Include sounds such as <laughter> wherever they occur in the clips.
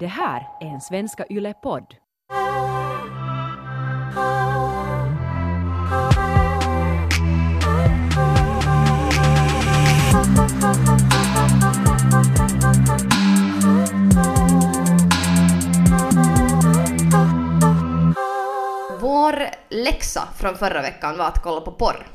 Det här är en Svenska Yle-podd. Vår läxa från förra veckan var att kolla på porr.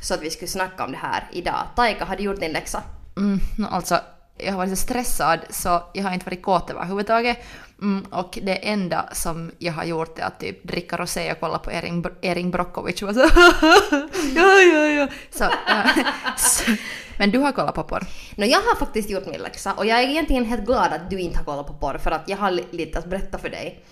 Så att vi skulle snacka om det här idag. Taika, har du gjort din läxa? Mm, alltså, jag har varit så stressad så jag har inte varit kåt överhuvudtaget. Mm, och det enda som jag har gjort är att typ dricka rosé och kolla på Erin, Erin Brockovich <laughs> och så ja, ja, ja. Så, äh, så, men du har kollat på porr? No, jag har faktiskt gjort min läxa och jag är egentligen helt glad att du inte har kollat på porr för att jag har li- lite att berätta för dig.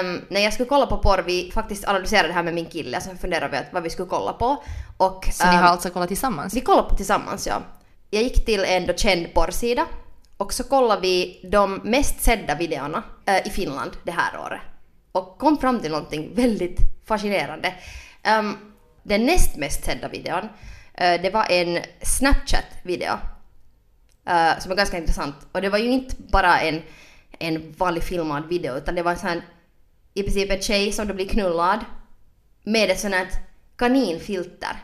Um, när jag skulle kolla på porr, vi faktiskt analyserade det här med min kille, så funderade vi att vad vi skulle kolla på. Och, Så ni ehm, har alltså kollat tillsammans? Vi kollade på tillsammans, ja. Jag gick till en då känd porrsida och så kollade vi de mest sedda videorna äh, i Finland det här året. Och kom fram till någonting väldigt fascinerande. Um, den näst mest sedda videon, uh, det var en Snapchat-video. uh, som är ganska intressant. Och det var ju inte bara en, en vanlig filmad video utan det var en sån här, i princip en tjej som då blir knullad med ett sånt här kaninfilter.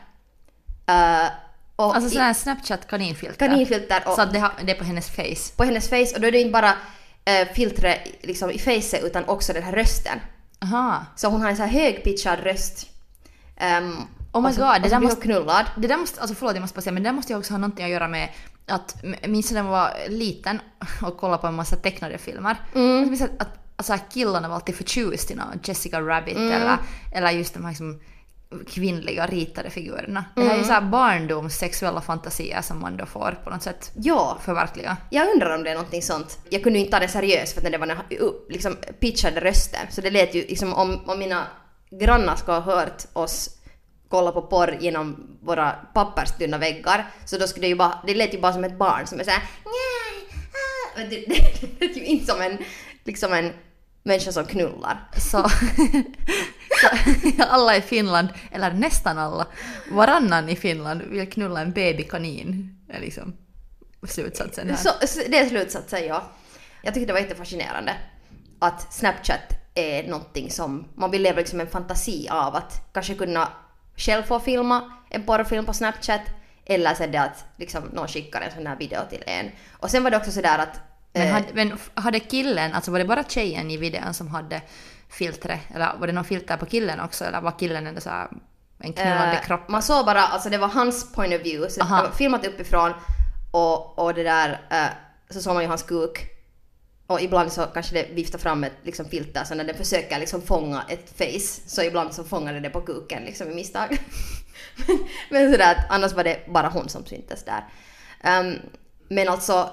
Uh, och Alltså i- sådär Snapchat kaninfilter? kaninfilter och Så att det, har, det är på hennes face? på hennes face och då är det inte bara uh, filtret liksom i facet utan också den här rösten. Aha. Så hon har en så här högpitchad röst. Um, Oh my så, god, det där måste- knullad. Det där måste, alltså förlåt jag måste bara säga, men det där måste ju också ha någonting att göra med att, minns när jag var liten <laughs> och kollade på en massa tecknade filmer. Mm. Att, att alltså, killarna var alltid förtjust i någon Jessica Rabbit Mm. eller, eller just de här liksom, kvinnliga ritade figurerna. Det här är Mm. ju såhär barndoms sexuella fantasier som man då får på något sätt Ja, förverkliga. jag undrar om det är någonting sånt. Jag kunde ju inte ta det seriöst för att när det var här upp- liksom pitchade rösten. Så det lät ju liksom om, om mina grannar skulle ha hört oss kolla på porr genom våra papperstunna väggar så då skulle det ju bara, det lät ju bara som ett barn som är såhär "Njaj, ah." Det, det, <laughs> det lät ju inte som en, liksom en människa som knullar. Så, <laughs> <laughs> så alla i Finland, eller nästan alla, varannan i Finland vill knulla en babykanin. är liksom slutsatsen här. Så, det är slutsatsen ja. Jag tycker det var jättefascinerande att Snapchat är någonting som man vill leva liksom en fantasi av att kanske kunna själv få filma en porrfilm på Snapchat eller så det att liksom någon skickar en sån här video till en. Och sen var det också sådär att Men, eh, hade, men hade killen, alltså var det bara tjejen i videon som hade filtret? Eller var det någon filter på killen också? Eller var killen en, så här, en knullande eh, kropp? man såg bara, alltså det var hans point of view, så det var filmat uppifrån och, och det där, eh, så såg man ju hans kuk. Och ibland så kanske det viftar fram ett liksom, filter så när den försöker liksom fånga ett face så ibland så fångar det på kuken liksom i misstag. <laughs> men, men sådär att annars var det bara hon som syntes där. Ehm, men alltså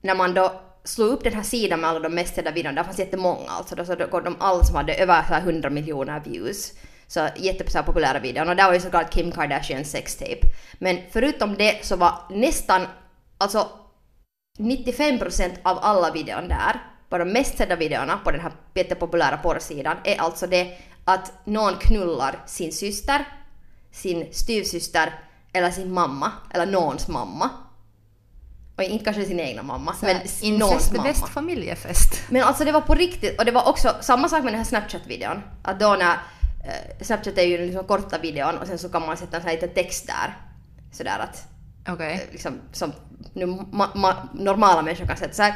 när man då slog upp den här sidan med alla de mest sedda videorna, där fanns jättemånga alltså, då, så då går de alla som hade över så här 100 miljoner views. Så jättepopulära videon och där var ju såklart Kim Kardashians sextape. Men förutom det så var nästan, alltså 95% av alla videon där, på de mest sedda videorna på den här jättepopulära porrsidan, är alltså det att någon knullar sin syster, sin styvsyster eller sin mamma, eller någons mamma. Och inte kanske sin egna mamma, men s- någons mamma. bäst familjefest. Men alltså det var på riktigt och det var också samma sak med den här Snapchat-videon. Att då när eh, Snapchat är ju den liksom korta videon och sen så kan man sätta en sån här liten text där. Sådär att Okej. eh, liksom som nu ma- ma- normala människor kan sätta såhär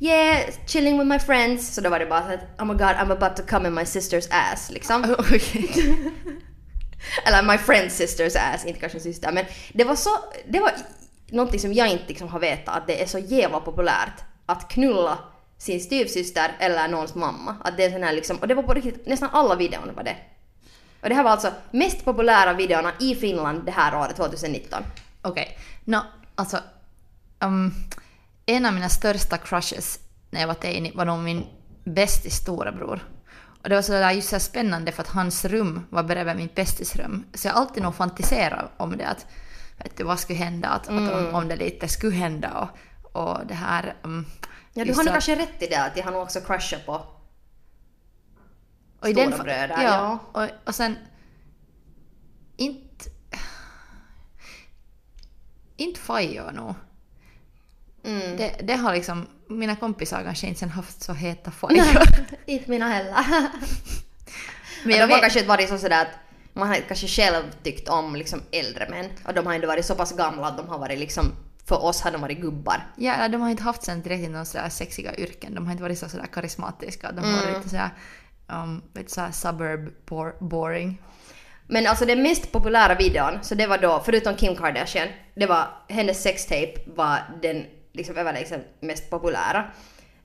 Yeah, chilling with my friends. Så då var det bara så att oh my god I'm about to come in my sister's ass liksom. <laughs> Eller my friend's sister's ass, inte kanske syster. Men det var så, det var någonting som jag inte liksom har vetat att det är så jävla populärt att knulla sin styvsyster eller någons mamma. Att det är sån här liksom, och det var på riktigt, nästan alla videorna var det. Och det här var alltså mest populära videorna i Finland det här året 2019. Okej. Nå, alltså. Um, en av mina största crushes när jag var teini var nog min bästis storebror. Och det var så där just så spännande för att hans rum var bredvid min bästis rum. Så jag har alltid nog fantiserat om det att vet du vad skulle hända, att, att Mm. om, om det lite skulle hända och, och det här... Um, Ja, du har nog kanske rätt i det att jag har nog också crushat på Och den, Stora fa- bröder, ja. Och, och sen... Inte... Inte Fajo nog. Mm. Det, det har liksom, mina kompisar kanske inte sen haft så heta fojor. <laughs> inte mina heller. Men jag de har vet, kanske varit så sådär att man har kanske själv tyckt om liksom äldre män och de har ändå varit så pass gamla att de har varit liksom, för oss har de varit gubbar. ja, de har inte haft sen direkt några sådär sexiga yrken. De har inte varit så sådär karismatiska. De har varit lite sådär, um, vet, du, såhär suburb bor, boring. Men alltså den mest populära videon, så det var då, förutom Kim Kardashian, det var hennes sextape var den liksom överlägset mest populära.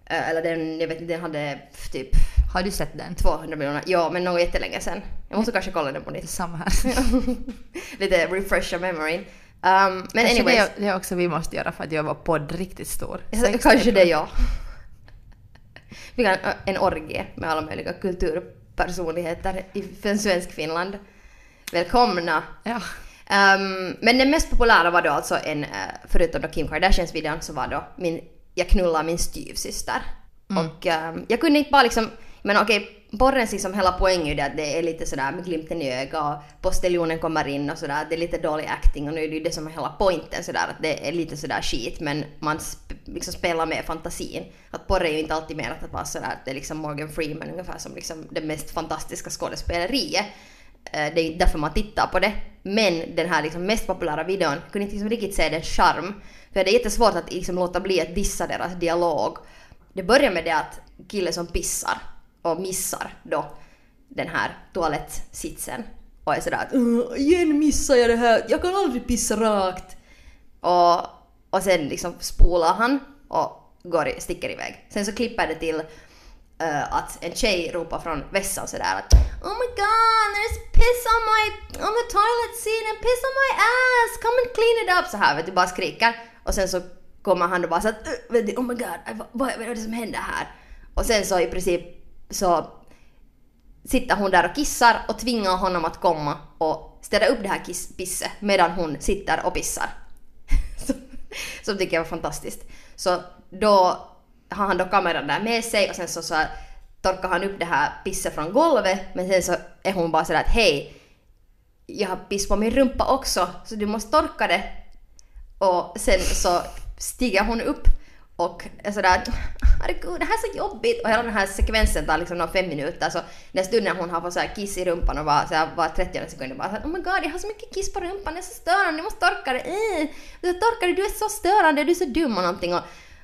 Eh, Eller den, jag vet inte, den hade typ Har du sett den? 200 miljoner. Ja, men något jättelänge sen. Jag måste kanske kolla den på nytt. samma här. <laughs> Lite refresha memoryn. Um, men Kanske anyways. det, det också vi måste göra för att göra vår podd riktigt stor. Kanske det ja. <laughs> Vi kan en orgie med alla möjliga kulturpersonligheter i svensk Finland. Välkomna! Ja. Ehm, men den mest populära var då alltså en, förutom då Kim Kardashians videon, så var då min Jag knullar min styvsyster. Och ehm, jag kunde inte bara liksom, men okej, porrens liksom hela poäng är ju det att det är lite sådär med glimten i ögat och postiljonen kommer in och sådär, det är lite dålig acting och nu är det ju det som är hela pointen sådär att det är lite sådär skit men man sp- liksom spelar med fantasin. Att porr är ju inte alltid mer att vara sådär att det är liksom Morgan Freeman ungefär som liksom det mest fantastiska skådespeleriet. Eh, det är inte därför man tittar på det. Men den här liksom mest populära videon jag kunde inte liksom riktigt se den charm. För det är jättesvårt att liksom låta bli att dissa deras dialog. Det börjar med det att killen som pissar och missar då den här toalettsitsen och är sådär att "Åh, igen missar jag det här, jag kan aldrig pissa rakt. Och, och sen liksom spolar han och går, sticker iväg. Sen så klipper det till eh, att en tjej ropar från vässan sådär att Oh my god, there's piss on my, on the toilet seat and piss on my ass, come and clean it up. Så här vet du, bara skriker. Och sen så kommer han och bara så att "Uh, vet du, oh my god, vad, vad, vad är det som händer här? Och sen så i princip så sitter hon där och kissar och tvingar honom att komma och städa upp det här kiss, pisset medan hon sitter och pissar. <laughs> Som tycker jag var fantastiskt. Så då har han då kameran där med sig och sen så, så här, torkar han upp det här pisset från golvet men sen så är hon bara sådär att hej, jag har piss på min rumpa också så du måste torka det. Och sen så stiger hon upp och är sådär herregud det här är så jobbigt. Och hela den här sekvensen tar liksom några fem minuter. Så den stunden hon har fått såhär kiss i rumpan och var, så här, var 30 sekunder bara såhär oh my god jag har så mycket kiss på rumpan det är så störande, jag måste torka det, äh, torka det, du är så störande, du är så dum och någonting. Och,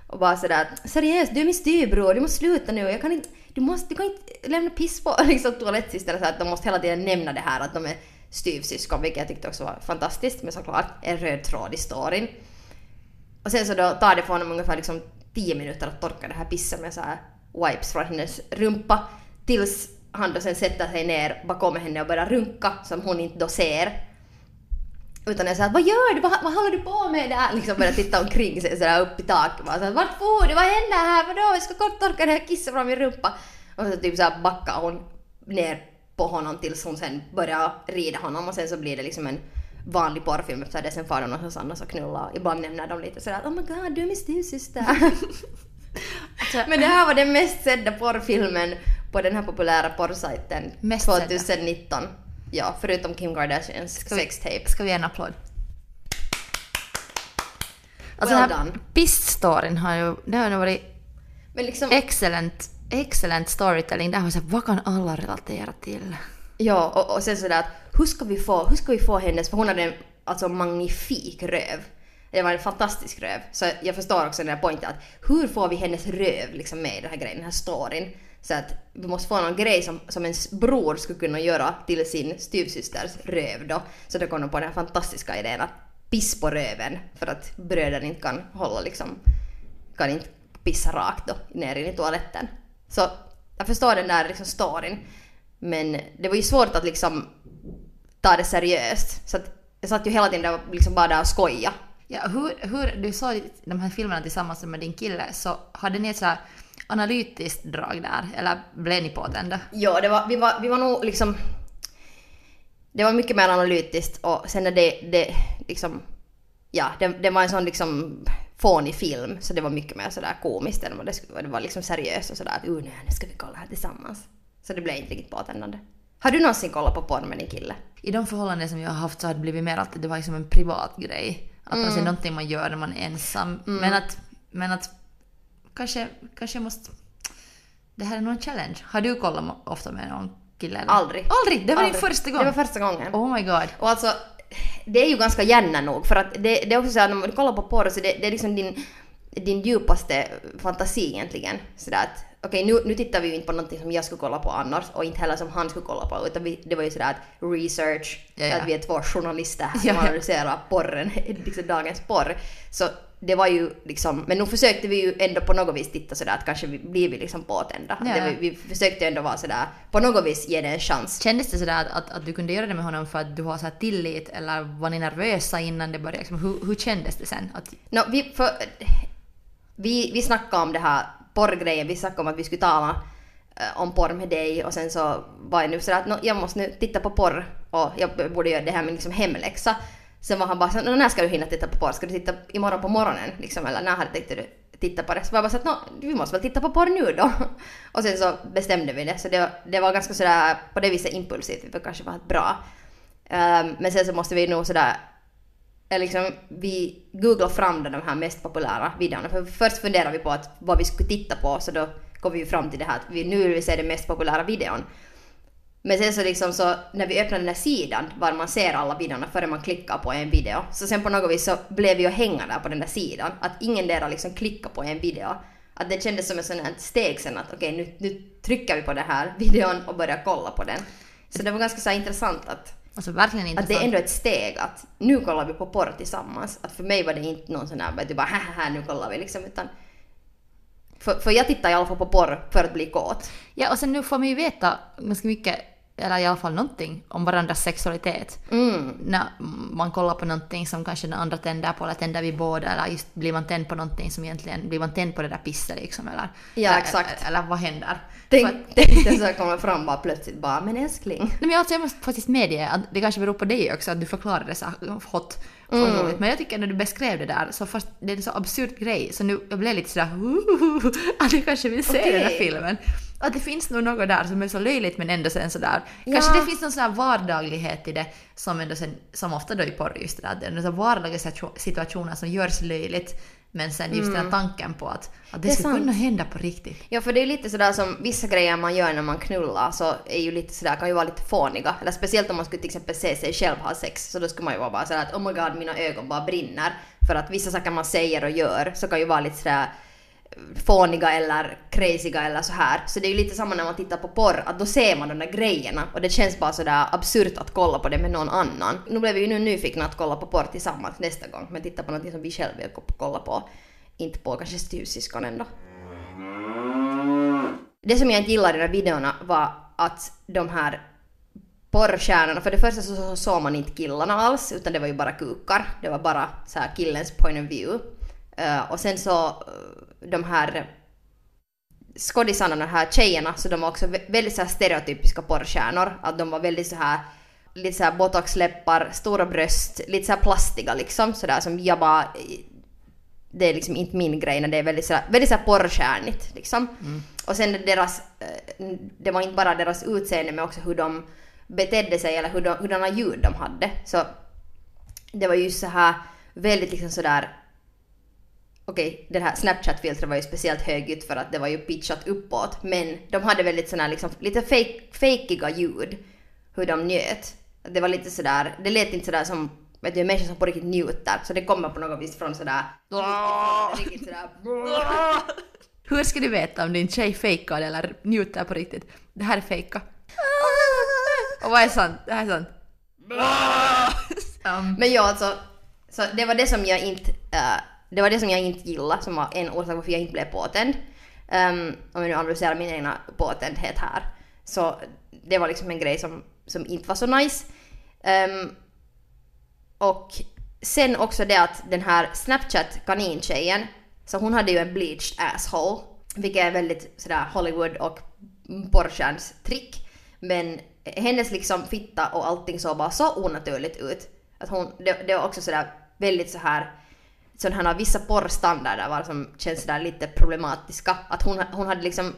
och bara sådär seriöst du är min styvbror, du måste sluta nu, jag kan inte, du måste, du kan inte lämna piss på <laughs> liksom toalettsystrar så att de måste hela tiden nämna det här att de är styvsyskon. Vilket jag tyckte också var fantastiskt men såklart en röd tråd i storyn. Och sen så då tar det för honom ungefär liksom 10 minuter att torka det här pisset med så här wipes från hennes rumpa. Tills han då sen sätter sig ner bakom henne och börjar runka som hon inte då ser. Utan är såhär vad gör du? Vad, vad håller du på med där? Liksom börjar titta omkring sig sådär upp i taket. Bara såhär, vart for du? Vad händer här? Vadå? Jag ska kort torka det här kisset från min rumpa. Och så typ såhär backar hon ner på honom tills hon sen börjar rida honom och sen så blir det liksom en vanlig porrfilm efter det. Sen far de någonstans och knullar. Ibland nämner de lite sådär oh my god du är min styvsyster. <laughs> Men det här var den mest sedda porrfilmen på den här populära porrsajten Mest sedda. 2019. Ja, förutom Kim Kardashians Ska sextape. Ska vi ge en applåd? Alltså Well den här piss-storyn har ju, det har ju varit Men liksom, excellent, excellent storytelling. Där har jag sagt, vad kan alla relatera till? Ja, och, och sen sådär att hur ska vi få, hur ska vi få hennes, för hon hade en alltså magnifik röv. Det var en fantastisk röv. Så jag förstår också den här poängen att hur får vi hennes röv liksom med i den här grejen, den här storyn. Så att vi måste få någon grej som, som ens bror skulle kunna göra till sin styvsysters röv då. Så då kom de på den här fantastiska idén att piss på röven för att bröderna inte kan hålla liksom, kan inte pissa rakt då ner in i toaletten. Så jag förstår den där liksom storyn. Men det var ju svårt att liksom ta det seriöst. Så att jag satt ju hela tiden där, liksom bara där och skoja. Ja, hur, hur du såg de här filmerna tillsammans med din kille så hade ni ett så här analytiskt drag där, eller blev ni påtända? Ja, det var, vi, var, vi var nog liksom... Det var mycket mer analytiskt och sen när det, det liksom... Ja, det, det var en sån liksom fånig film så det var mycket mer sådär komiskt än vad det skulle Det var liksom seriöst och sådär att uh, nu ska vi kolla här tillsammans. Så det blev inte riktigt påtändande. Har du någonsin kollat på porr med din kille? I de förhållanden som jag har haft så har det blivit mer att det var liksom en privat grej. Att Mm. alltså någonting man gör när man är ensam. Men att Men att kanske, kanske måste... Det här är någon challenge. Har du kollat ofta med någon kille? Eller? Aldrig. Aldrig? Det var Aldrig. din första gång? Det var första gången. Oh my god. Och alltså, det är ju ganska gärna nog för att det, det är också så att när man kollar på porr så det, det är liksom din, din djupaste fantasi egentligen. Sådär att okej nu, nu tittar vi ju inte på någonting som jag skulle kolla på annars och inte heller som han skulle kolla på utan vi, det var ju sådär att research, Ja, ja. att vi är två journalister <laughs> som Ja, analyserar porren, <laughs> liksom dagens porr. Så det var ju liksom, men nu försökte vi ju ändå på något vis titta sådär att kanske vi, blir vi liksom påtända. Ja, vi, vi försökte ändå vara sådär, på något vis ge det en chans. Kändes det sådär att, att, att du kunde göra det med honom för att du har så tillit eller var ni nervösa innan det började? Liksom, hur, hur kändes det sen? Att, No, vi, för, vi, vi snackade om det här porrgrejen, vi snackade om att vi skulle tala eh, om porr med dig och sen så var jag nu sådär att no, jag måste nu titta på porr och jag borde göra det här med liksom hemläxa. Sen var han bara såhär, när ska du hinna titta på porr? Ska du titta imorgon på morgonen? Liksom, eller när hade tänkte du titta på det? Så var jag bara såhär, "Nå, vi måste väl titta på porr nu då? <laughs> Och sen så bestämde vi det. Så det, det var ganska sådär på det viset impulsivt, det kanske var bra. Um, men sen så måste vi nog sådär liksom, vi googlar fram de här mest populära videorna. För först funderade vi på att vad vi skulle titta på så då kom vi ju fram till det här att vi, nu vill vi se den mest populära videon. Men sen så liksom så när vi öppnade den här sidan var man ser alla videorna före man klickar på en video. Så sen på något vis så blev vi ju hänga där på den där sidan. Att ingen där liksom klickar på en video. Att det kändes som ett sånt här steg sen att okej nu, nu trycker vi på den här <laughs> videon och börjar kolla på den. Så det var ganska så intressant att alltså verkligen att intressant. det är ändå ett steg att nu kollar vi på porr tillsammans. Att för mig var det inte någon sån här att du bara här, nu kollar vi liksom utan för, för jag tittar i alla fall på porr för att bli kåt. Ja, och sen nu får man ju veta ganska mycket, eller i alla fall någonting, om varandras sexualitet. Mm. När man kollar på någonting som kanske den andra tänder på, eller tänder vi båda, eller just blir man tänd på någonting som egentligen, blir man tänd på det där pisset liksom, eller? Ja, eller, exakt. Eller, vad händer? Tänk, att- <laughs> tänk så här kommer fram bara plötsligt bara men älskling. Nej, men alltså jag måste faktiskt medge att det kanske beror på dig också, att du förklarade det så hot och Mm. roligt. Men jag tycker när du beskrev det där, så fast det är en så absurd grej, så nu jag blev lite sådär att jag kanske vill se den här filmen. Att det finns nog något där som är så löjligt men ändå sen sådär. Kanske Ja. det finns någon sån här vardaglighet i det som ändå sen, som ofta då i porr just det där, det är vardagliga situ- situationer som görs löjligt. Men sen just den här tanken på att, att det, Mm. Det skulle kunna hända på riktigt. Ja för det är lite sådär som vissa grejer man gör när man knullar så är ju lite sådär, kan ju vara lite fåniga. Eller speciellt om man skulle till exempel se sig själv ha sex så då skulle man ju vara bara sådär att oh my god mina ögon bara brinner. För att vissa saker man säger och gör så kan ju vara lite sådär fåniga eller crazyga eller så här. Så det är ju lite samma när man tittar på porr, att då ser man de där grejerna och det känns bara sådär absurt att kolla på det med någon annan. Nu blev vi ju nu nyfikna att kolla på porr tillsammans nästa gång, men titta på någonting som vi själva vill kolla på. Inte på kanske styvsyskonen då. Det som jag inte gillade i de här videorna var att de här porrstjärnorna, för det första så så såg man inte killarna alls, utan det var ju bara kukar. Det var bara så här killens point of view. Eh, och sen så eh, de här skådisarna, de här tjejerna, så de var också vä- väldigt så här stereotypiska porrstjärnor. Att de var väldigt så här lite så här botoxläppar, stora bröst, lite så här plastiga liksom sådär som jag bara det är liksom inte min grej när det är väldigt sådär, väldigt sådär porrstjärnigt liksom. Och sen deras, eh, det var inte bara deras utseende men också hur de betedde sig eller hur de, hurdana ljud de hade. Så det var ju så här väldigt liksom sådär Okej, det här Snapchat-filtret var ju speciellt högljutt för att det var ju pitchat uppåt. Men de hade väldigt sådana liksom, lite fake, fakiga ljud. Hur de njöt. Det var lite sådär, det lät inte sådär som vet du, människor som på riktigt njuter. Så det kommer på något vis från sådär... <laughs> Riktigt sådär... <laughs> Hur ska du veta om din tjej fejkar eller njuter på riktigt? Det här är fejka. Och vad är sant? Det här är sant. Men ja, alltså. Så det var det som jag inte... eh, det var det som jag inte gillade som var en orsak varför jag inte blev påtänd. Um, om jag nu analyserar min egna påtändhet här. Så det var liksom en grej som, som inte var så nice. Um, och sen också det att den här Snapchat kanintjejen, så hon hade ju en bleached asshole. Vilket är väldigt sådär Hollywood och porrstjärns trick. Men hennes liksom fitta och allting såg bara så onaturligt ut. Att hon, det, det var också sådär väldigt så här sådana här vissa porrstandarder var som känns sådär lite problematiska. Att hon, hon hade liksom,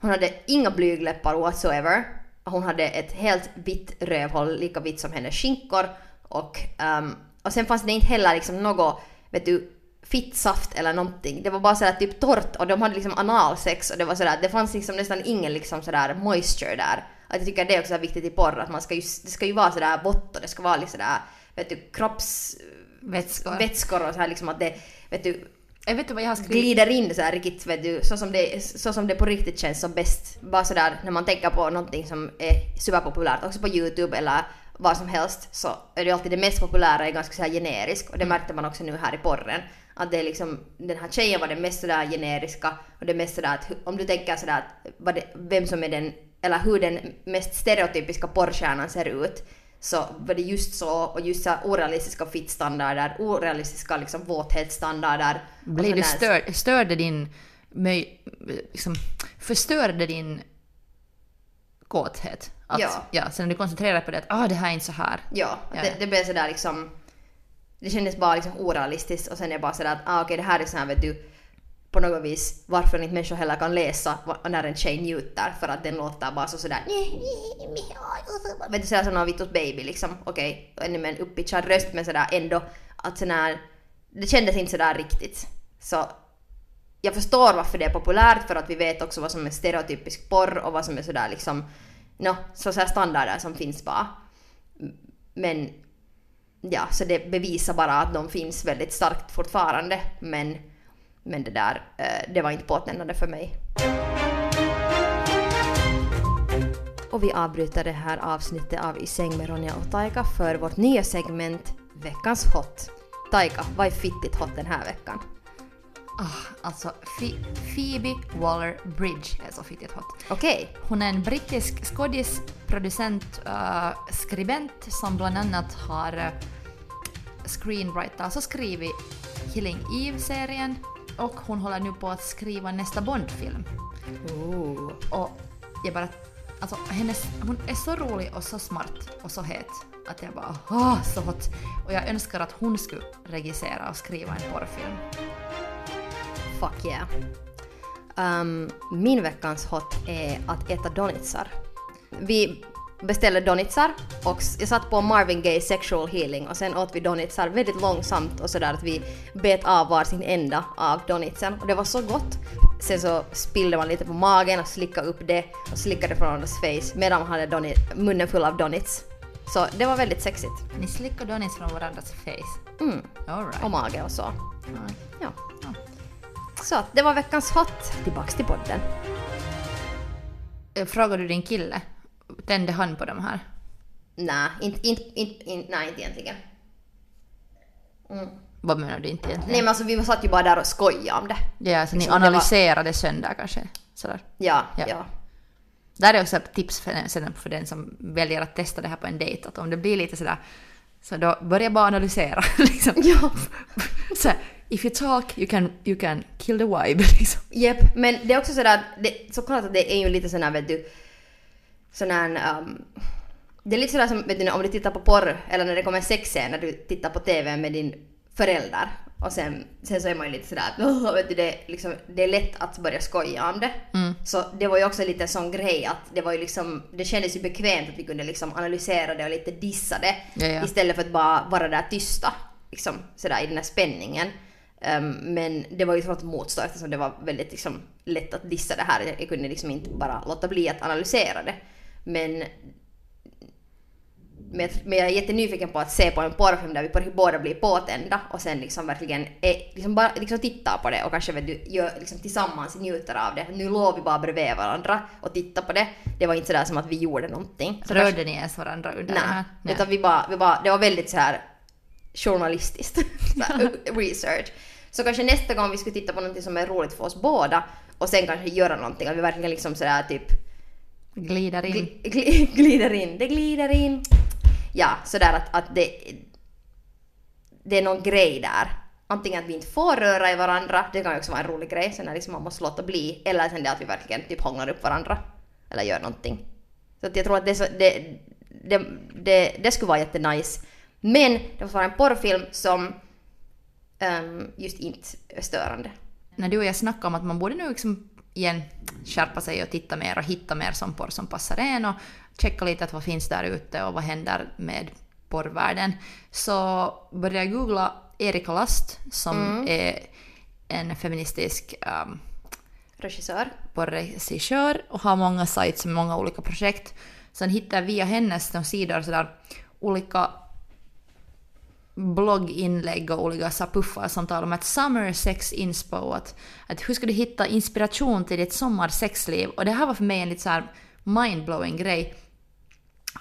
hon hade inga blygläppar whatsoever. Hon hade ett helt vitt rövhål, lika vitt som hennes skinkor. Och, um, och sen fanns det inte heller liksom något, vet du, fittsaft eller någonting. Det var bara sådär typ torrt och de hade liksom analsex och det var sådär, det fanns liksom nästan ingen liksom sådär moisture där. Att jag tycker det är också viktigt i porr att man ska ju, det ska ju vara sådär vått och det ska vara lite sådär, vet du, kropps kroppsvätskor Vätskor. och så här liksom att det, vet du, Jag vet inte vad jag har skrivit. glider in så här riktigt, vet du, så som, det, så som det på riktigt känns som bäst. Bara sådär när man tänker på någonting som är superpopulärt, också på YouTube eller vad som helst, så är det alltid det mest populära är ganska så här generisk och det märkte man också nu här i porren. Att det är liksom, den här tjejen var det mest sådär generiska och det mest sådär att hu- om du tänker sådär att vad det, vem som är den, eller hur den mest stereotypiska porrstjärnan ser ut, så var det just så och just så orealistiska fittstandarder, orealistiska liksom våthetsstandarder. Blev du sån där- störd, störde din... Liksom, förstörde din kåthet? Att, Ja. ja. Så när du koncentrerar på det att ah, det här är inte så här. Ja, Ja, det, det blev sådär liksom... Det kändes bara liksom orealistiskt och sen är det bara sådär att ah, okej det här är sån här vet du på något vis varför inte människor heller kan läsa när en tjej njuter för att den låter bara så sådär vet du sådär som någon Vittos baby liksom okej okay, ännu med en uppitchad röst men sådär ändå att sådär, det kändes inte sådär riktigt så jag förstår varför det är populärt för att vi vet också vad som är stereotypisk porr och vad som är sådär liksom no, så här standarder som finns bara men ja, så det bevisar bara att de finns väldigt starkt fortfarande. Men, men det där, eh, det var inte påtändande för mig. Och vi avbryter det här avsnittet av I säng med Ronja och Taika för vårt nya segment Veckans hot. Taika, vad är fittigt hot den här veckan? Ah, alltså, Phoebe Waller-Bridge är så fittigt hot. Okej, Hon är en brittisk skådis, producent, uh, skribent som bland annat har uh, screenwritat, alltså skrivit Killing Eve-serien och hon håller nu på att skriva nästa Bond-film. Ooh. Och jag bara... Alltså hennes, hon är så rolig och så smart och så het att jag bara åh, så hot. Och jag önskar att hon skulle regissera och skriva en porrfilm. Fuck yeah. Um, min veckans hot är att äta donitsar. Vi beställde donitsar och jag satt på Marvin Gaye sexual healing och sen åt vi donitsar väldigt långsamt och sådär att vi bet av varsin ända av donitsen och det var så gott. Sen så spillde man lite på magen och slickade upp det och slickade från varandras face medan man hade donit, munnen full av donits. Så det var väldigt sexigt. Ni slickar donuts från varandras face. Mm. All right. Och mage och så. Ja. Ja. Så det var veckans hot. Tillbaks till podden. Eh, Frågar du din kille? Tände han på de här? Nej, inte, inte, inte, inte, nej, inte egentligen. Mm. Vad menar du inte egentligen? Nej men alltså vi satt ju bara där och skojade om det. Ja, så ni Liksom, det var- analyserade sönder kanske? Sådär. Ja, Ja. ja. Där är också ett tips för, för den som väljer att testa det här på en dejt, att om det blir lite sådär, så då börja bara analysera. <laughs> Liksom. Ja. Så if you talk you can, you can kill the vibe. <laughs> Liksom. Jep, men det är också sådär, det, såklart att det är ju lite sån här vet du, sån här, um, det är lite sådär som vet du, om du tittar på porr eller när det kommer sexscen när du tittar på TV med din förälder och sen, sen så är man ju lite sådär att "Åh", vet du, det, liksom, det är lätt att börja skoja om det. Så det var ju också lite en sån grej att det var ju liksom, det kändes ju bekvämt att vi kunde liksom analysera det och lite dissa det Ja, ja. istället för att bara vara där tysta liksom sådär i den här spänningen. Ehm, men det var ju svårt att motstå eftersom det var väldigt liksom, lätt att dissa det här. Jag kunde liksom inte bara låta bli att analysera det. Men, men, jag- men jag är jättenyfiken på att se på en porrfilm där vi båda blir påtända och sen liksom verkligen är, liksom bara liksom tittar på det och kanske vet du, gör, liksom tillsammans njuter av det. Nu låg vi bara bredvid varandra och tittade på det. Det var inte sådär som att vi gjorde någonting. Så kanske- Rörde ni ens varandra under Nej, här? utan vi bara, vi bara, det var väldigt så här journalistiskt. <laughs> så <laughs> research. Så kanske nästa gång vi skulle titta på någonting som är roligt för oss båda och sen kanske göra någonting, att vi verkligen liksom sådär typ Glider in. gli, gli, <laughs> glider in, det glider in. Ja, sådär att, att det, det är någon grej där. Antingen att vi inte får röra i varandra, det kan ju också vara en rolig grej, sen när liksom man måste låta bli, eller sen det att vi verkligen typ hånglar upp varandra. Eller gör någonting. Så att jag tror att det, är så, det, det, det, det skulle vara jättenice. Men det måste vara en porrfilm som ehm, just inte är störande. När du och jag snackade om att man borde nu liksom igen skärpa sig och titta mer och hitta mer som porr som passar en och checka lite att vad finns där ute och vad händer med porrvärlden. Så började jag googla Erika Last som är en feministisk um, Regissör. på regissör och har många sites med många olika projekt. Sen hittar jag via hennes de sidor sådär olika blogginlägg och olika så puffar som talar om att summer sex inspo, att, att hur ska du hitta inspiration till ditt sommarsexliv? Och det här var för mig en lite så här mindblowing grej.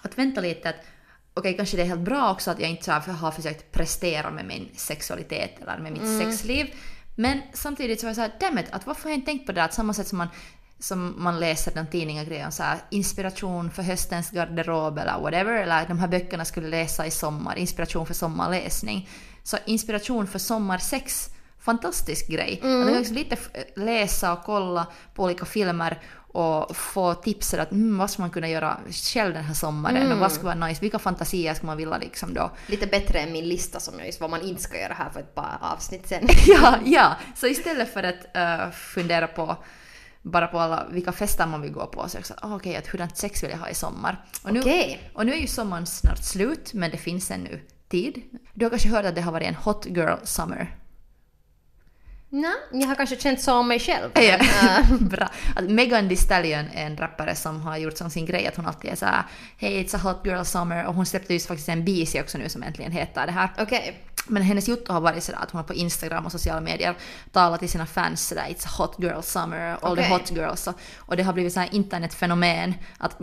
Att vänta lite att okej, kanske det är helt bra också att jag inte här har försökt prestera med min sexualitet eller med mitt sexliv. Men samtidigt så var jag såhär, dammit, att varför har jag inte tänkt på det där? På samma sätt som man, som man läser den tidningar grejer om så här, inspiration för höstens garderob eller whatever, eller de här böckerna skulle läsa i sommar, inspiration för sommarläsning. Så inspiration för sommarsex, fantastisk grej. Mm. Man kan lite f- läsa och kolla på olika filmer och få tips att mm, vad ska man kunna göra själv den här sommaren Mm. och vad ska vara nice, vilka fantasier ska man vilja liksom då Lite bättre än min lista som jag just vad man inte ska göra här för ett par avsnitt sen. <laughs> ja, ja. Så istället för att eh, fundera på bara på alla, vilka fester man vill gå på så att, ah, okej, att hurdant sex vill jag ha i sommar. Och nu, Okej. och nu är ju sommaren snart slut, men det finns ännu tid. Du har kanske hört att det har varit en hot girl summer? Nej, jag har kanske känt så om mig själv. Ja, Äh, <laughs> bra. Att Megan Thee Stallion är en rappare som har gjort som sin grej att hon alltid är såhär Hey it's a hot girl summer och hon släppte just faktiskt en BC också nu som äntligen heter det här. Okej. Men hennes jotto har varit sådär att hon har på Instagram och sociala medier talat till sina fans sådär It's hot girl summer, all the Okej. hot girls. Och, och det har blivit såhär internetfenomen att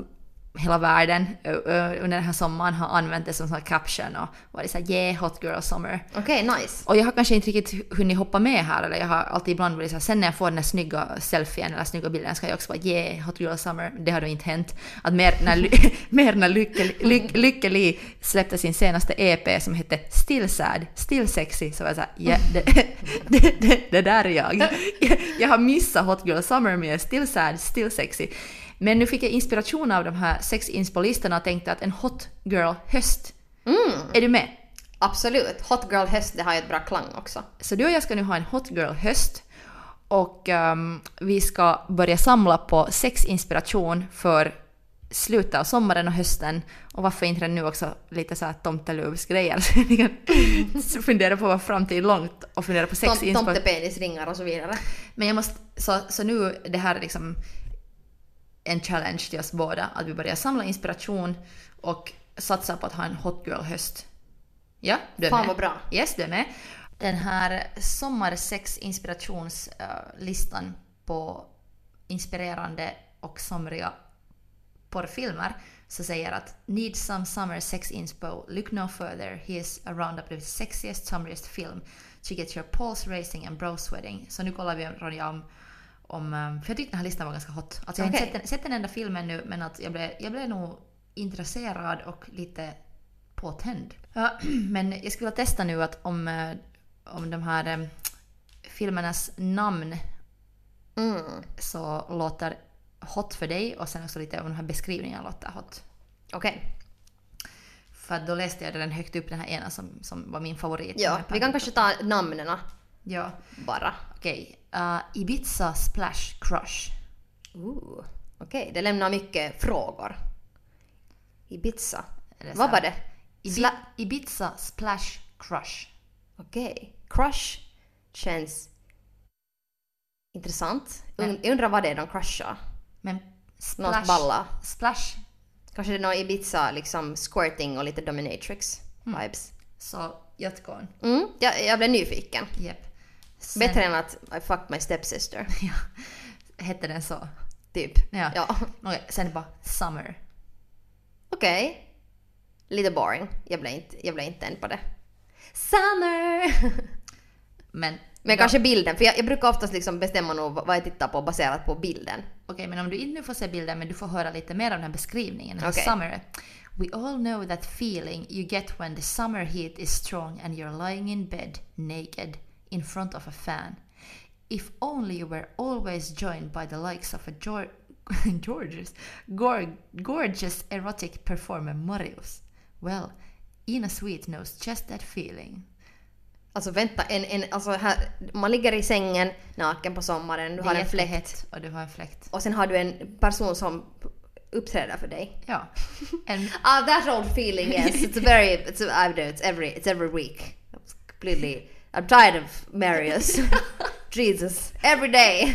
hela världen under den här sommaren har använt det som sån här caption och varit såhär yeah hot girl summer. Okej, nice. Och jag har kanske inte riktigt hunnit hoppa med här eller jag har alltid ibland varit såhär sen när jag får den här snygga selfien eller snygga bilden ska jag också vara yeah hot girl summer. Det har då inte hänt. Att mer när, <laughs> mer när Lykke, Lykke, Lykke Li släppte sin senaste EP som hette Still Sad, Still Sexy så var jag såhär ja det, <laughs> det, det, det där är jag. jag. Jag har missat hot girl summer men jag är still sad, still sexy. Men nu fick jag inspiration av de här sex inspo-listorna och tänkte att en hot girl höst. Är du med? Absolut. Hot girl höst, det har ju ett bra klang också. Så du och jag ska nu ha en hot girl höst och ehm, vi ska börja samla på sex inspiration för slutet av sommaren och hösten och varför inte nu också lite så här tomteluvsgrejer så <laughs> ni kan fundera på vad framtid långt och fundera på sex Tom, tomtepenisringar och så vidare. Men jag måste, så, så nu det här är liksom en challenge till oss båda att vi börjar samla inspiration och satsa på att ha en hot girl höst. Ja, du är Fan med? vad bra. Yes, du är med. Den här sommarsex inspirationslistan på inspirerande och somriga porrfilmer så säger att “Need some summer sex inspo? Look no further. Here's a roundup of the sexiest, summeriest film to get your pulse racing and bro sweating”. Så nu kollar vi Ronja om, om um, för jag tyckte den här listan var ganska hot. Alltså jag har Okej. inte sett, sett den enda filmen nu men att jag blev, jag blev nog intresserad och lite påtänd. Ja, <clears throat> men jag skulle vilja testa nu att om, eh, om de här eh, filmernas namn Mm. så låter hot för dig och sen också lite om de här beskrivningarna låter hot. Okej. För att då läste jag den högt upp, den här ena som, som var min favorit. Ja, vi kan kanske ta namnen Ja, bara. okej. Uh, Ibiza Splash Crush. Ooh. Okej, det lämnar mycket frågor. Ibiza. Vad var det? Ibi- Sla- Ibiza Splash Crush. Okej. Crush känns intressant. Jag undrar vad det är de crushar. Men Något Splash... balla. Splash. Kanske det är någon Ibiza liksom squirting och lite dominatrix Mm. vibes. Så Jotgon. Mm, jag, jag blev nyfiken. Japp. Sen- Bättre än att I fucked my stepsister. <laughs> Ja. Hette den så? Typ. Ja. ja. Okej, sen bara Summer. Okej. Lite boring. Jag blev inte, jag blev inte än på det. Summer! <laughs> Men... Men då- kanske bilden, för jag, jag brukar oftast liksom bestämma nog vad jag tittar på baserat på bilden. Okej, men om du inte nu får se bilden men du får höra lite mer av den här beskrivningen. Den här Okej. Summer. We all know that feeling you get when the summer heat is strong and you're lying in bed naked in front of a fan. If only you were always joined by the likes of a Geor- <laughs> gorgeous, gor- gorgeous erotic performer Marius. Well, Ina Sweet knows just that feeling. Alltså vänta, en, en, alltså här, man ligger i sängen naken på sommaren, du har en fläkt och du har en fläkt. och sen har du en person som uppträder för dig. Ja. En, <laughs> Ah, that old feeling yes, it's very, it's, I don't know, it's every, it's every week. completely... I'm tired of Marius. <laughs> Jesus. Every day.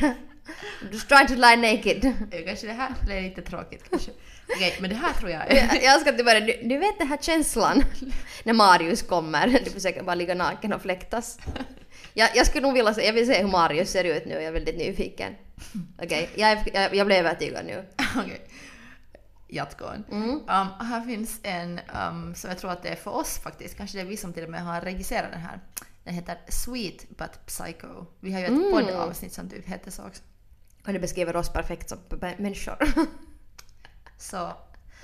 I'm just trying to lie naked. Kanske det här blir lite tråkigt kanske. Okej, men det här tror jag Jag, jag att du bara, du, du vet den här känslan <laughs> när Marius kommer, du försöker bara ligga naken och fläktas. Jag, jag skulle nog vilja se, jag vill se hur Marius ser ut nu, jag är väldigt nyfiken. Okej, jag, är- jag, jag blev övertygad nu. <laughs> Okej. Jatkoon. Mm. Um, här finns en um, som jag tror att det är för oss faktiskt, kanske det är vi som till och med har regisserat den här. Den heter Sweet But Psycho. Vi har ju ett Mm. poddavsnitt som typ heter så också. Och det beskriver oss perfekt som människor. <laughs> Så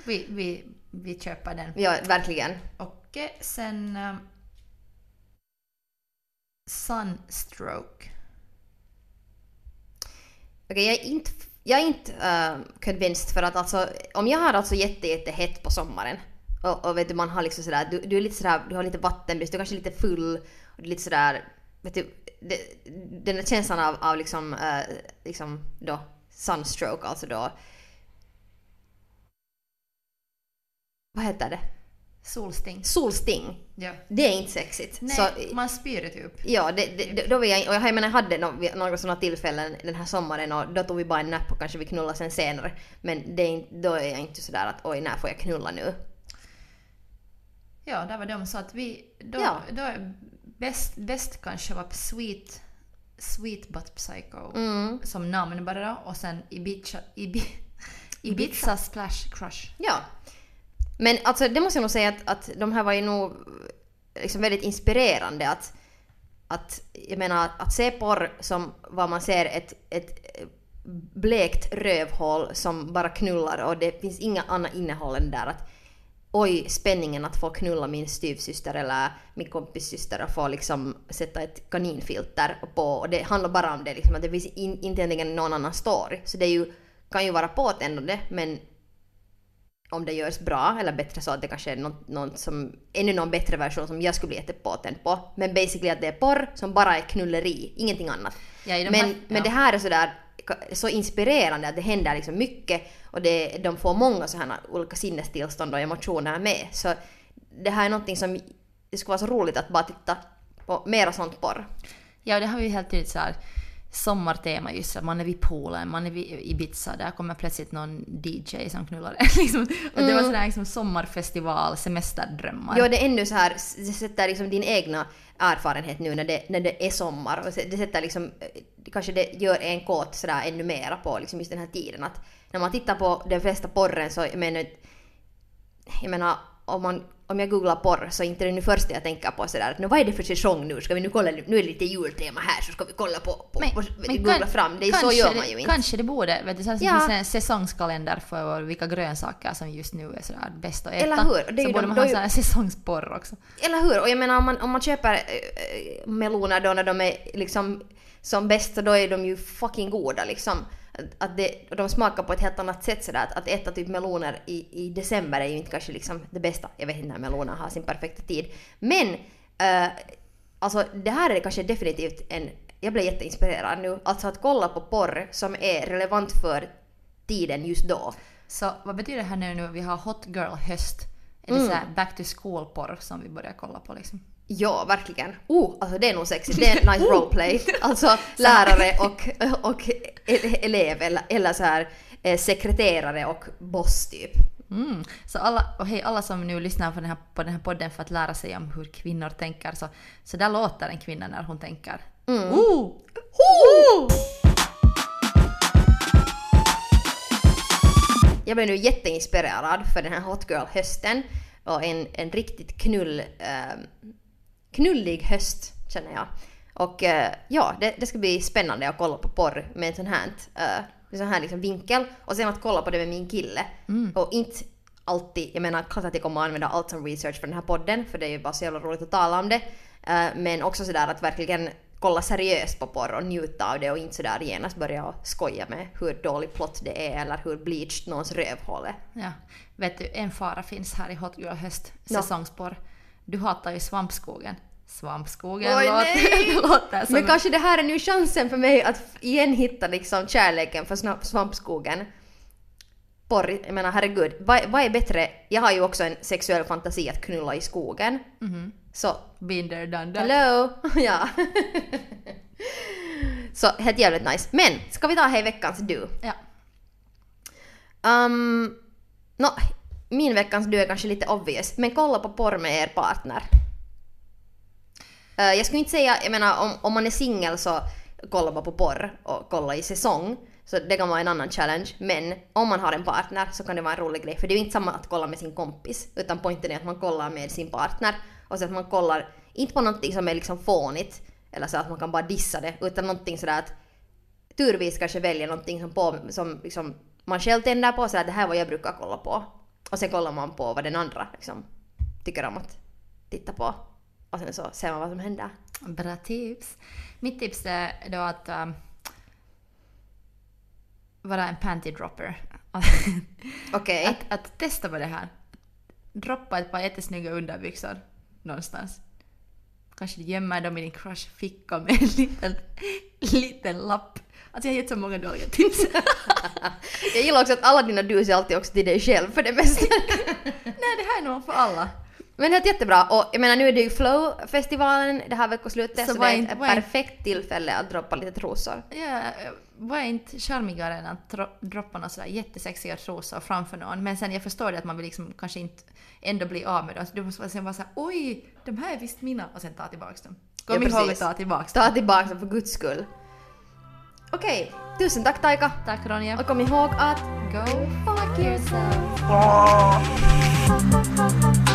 vi, vi, vi köper den. ja, verkligen. Och eh, sen um, Sunstroke. Okej, jag är inte, jag är inte uh, convinced för att alltså, om jag har alltså jätte, jätte hett på sommaren och, och vet du, man har liksom sådär, du, du är lite sådär, du har lite vattenbrist, du är kanske lite full är lite sådär, vet du, det, den där känslan av, av liksom, eh, liksom då sunstroke, alltså då, vad heter det? Solsting. Solsting. Ja. Det är inte sexigt. Nej, Så, man spyr typ. Ja, det, det, det- då vill jag, och jag menar, jag hade några sådana tillfällen den här sommaren och då tog vi bara en napp och kanske vi knullade sen senare. Men det är då är jag inte sådär att oj, när får jag knulla nu? Ja, där var de så att vi... Då, Ja. då bäst, bäst kanske var Sweet, Sweet But Psycho Mm. som namn bara då och sen Ibiza, Ibi, Ibiza Splash Crush. Ja. Men alltså det måste jag nog säga att, att de här var ju nog liksom väldigt inspirerande att, att jag menar att se porr som vad man ser ett, ett blekt rövhål som bara knullar och det finns inga annat innehåll än där att oj spänningen att få knulla min styvsyster eller min kompis syster och få liksom sätta ett kaninfilter på och det handlar bara om det liksom att det finns in, inte egentligen någon annan story så det ju, kan ju vara påtändande men om det görs bra eller bättre så att det kanske är något, något som, ännu någon bättre version som jag skulle bli jättepåtänd på. Men basically att det är porr som bara är knulleri, ingenting annat. Ja, men, här- men ja. det här är sådär så inspirerande att det händer liksom mycket och det, de får många sådana olika sinnestillstånd och emotioner med. Så det här är någonting som det skulle vara så roligt att bara titta på mera sånt porr. Ja, det har vi helt tydligt så här sommartema just att man är vid poolen, man är vid Ibiza, där kommer plötsligt någon DJ som knullar <laughs> liksom. Och det var sådär liksom sommarfestival, semesterdrömmar. Ja, det är ännu så här, det sätter liksom din egna erfarenhet nu när det, när det är sommar. Och det sätter liksom, eh, kanske det gör en kåt sådär ännu mera på liksom just den här tiden. Att när man tittar på den flesta porren så, jag menar, jag menar om, man, om jag googlar porr så är inte det nu första jag tänker på sådär att "Nå, vad är det för säsong nu? Ska vi nu kolla, nu är det lite jultema här så ska vi kolla på, på, på googla kan- fram. Det är så kanske gör man ju inte. Kanske det borde, vet du, så här, Ja. finns en säsongskalender för vilka grönsaker som just nu är sådär bäst att äta. Eller hur? Det så ju borde de- man ha sån här säsongsporr också. Eller hur? Och jag menar om man, om man köper äh, meloner då när de är liksom som bäst så då är de ju fucking goda liksom. Att- det, de smakar på ett helt annat sätt sådär. Att, att äta typ meloner i, i december är ju inte kanske liksom det bästa. Jag vet inte när meloner har sin perfekta tid. Men äh, alltså det här är kanske definitivt en... Jag blev jätteinspirerad nu. Alltså att kolla på porr som är relevant för tiden just då. Så vad betyder det här nu nu vi har hot girl höst? Är det Mm. så här back to school porr som vi börjar kolla på liksom? Ja, verkligen. Oh, alltså det är nog sexigt. Det är nice <laughs> roleplay. Alltså <laughs> lärare och, och ele- elev eller, eller så här eh, sekreterare och boss typ. Mm. Så alla, och hej alla som nu lyssnar på den, här, på den här podden för att lära sig om hur kvinnor tänker så, så där låter en kvinna när hon tänker. Mm. Oh! Jag blev nu jätteinspirerad för den här Hot Girl-hösten och en, en riktigt knull, eh, knullig höst känner jag. Och eh, ja, det, det ska bli spännande att kolla på porr med en sån här, eh, sån här liksom vinkel och sen att kolla på det med min kille. Och inte alltid, jag menar klart att jag kommer att använda allt som research för den här podden för det är ju bara så jävla roligt att tala om det. Eh, men också sådär att verkligen kolla seriöst på porr och njuta av det och inte sådär genast börja skoja med hur dålig plott det är eller hur bleached någons rövhål är. Ja. Vet du, en fara finns här i Hot Girl höst, säsongsporr. Du hatar ju svampskogen. Svampskogen Oj, låter, <laughs> låter som... Men kanske det här är nu chansen för mig att igen hitta liksom kärleken för svampskogen. Porr, jag menar herregud, vad, vad är bättre? Jag har ju också en sexuell fantasi att knulla i skogen. Så Been there, done that. Hello! <laughs> ja. så helt jävligt nice. Men, ska vi ta hej veckans du? Ja. Um, no, min veckans du är kanske lite obvious, men kolla på porr med er partner. Eh, jag skulle inte säga, jag menar om, om man är singel så kolla bara på porr och kolla i säsong. Så det kan vara en annan challenge. Men om man har en partner så kan det vara en rolig grej. För det är ju inte samma att kolla med sin kompis. Utan poängen är att man kollar med sin partner. Och så att man kollar, inte på någonting som är liksom fånigt. Eller så att man kan bara dissa det. Utan någonting sådär att turvis kanske välja någonting som, på, som liksom, man själv tänder på. Sådär att det här är vad jag brukar kolla på. Och sen kollar man på vad den andra liksom, tycker om att titta på. Och sen så ser man vad som händer. Bra tips. Mitt tips är då att um, vara en panty dropper. <laughs> Okej. att, att testa på det här. Droppa ett par jättesnygga underbyxor någonstans. Kanske gömmer dem i din crush ficka med en liten, liten lapp. Alltså jag har gett så många dåliga tips. <laughs> Jag gillar också att alla dina dus är alltid också till dig själv för det mesta. <laughs> Nej, det här är nog för alla. Men helt jättebra. Och jag menar nu är det ju Flow-festivalen det här veckoslutet Så så, var det är inte- ett var inte- perfekt tillfälle att droppa lite trosor. Ja, var inte charmigare än att dro- droppa några sådär jättesexiga trosor framför någon. Men sen jag förstår det att man vill liksom kanske inte ändå bli av med dem. Så du måste sen vara såhär oj, de här är visst mina och sen ta tillbaks dem. Kom Ja, ihåg att ta tillbaks dem. Ta tillbaka dem för guds skull. Okej, tusen tack Taika. Tack Ronja. Och kom ihåg att Go fuck yourself. Bye.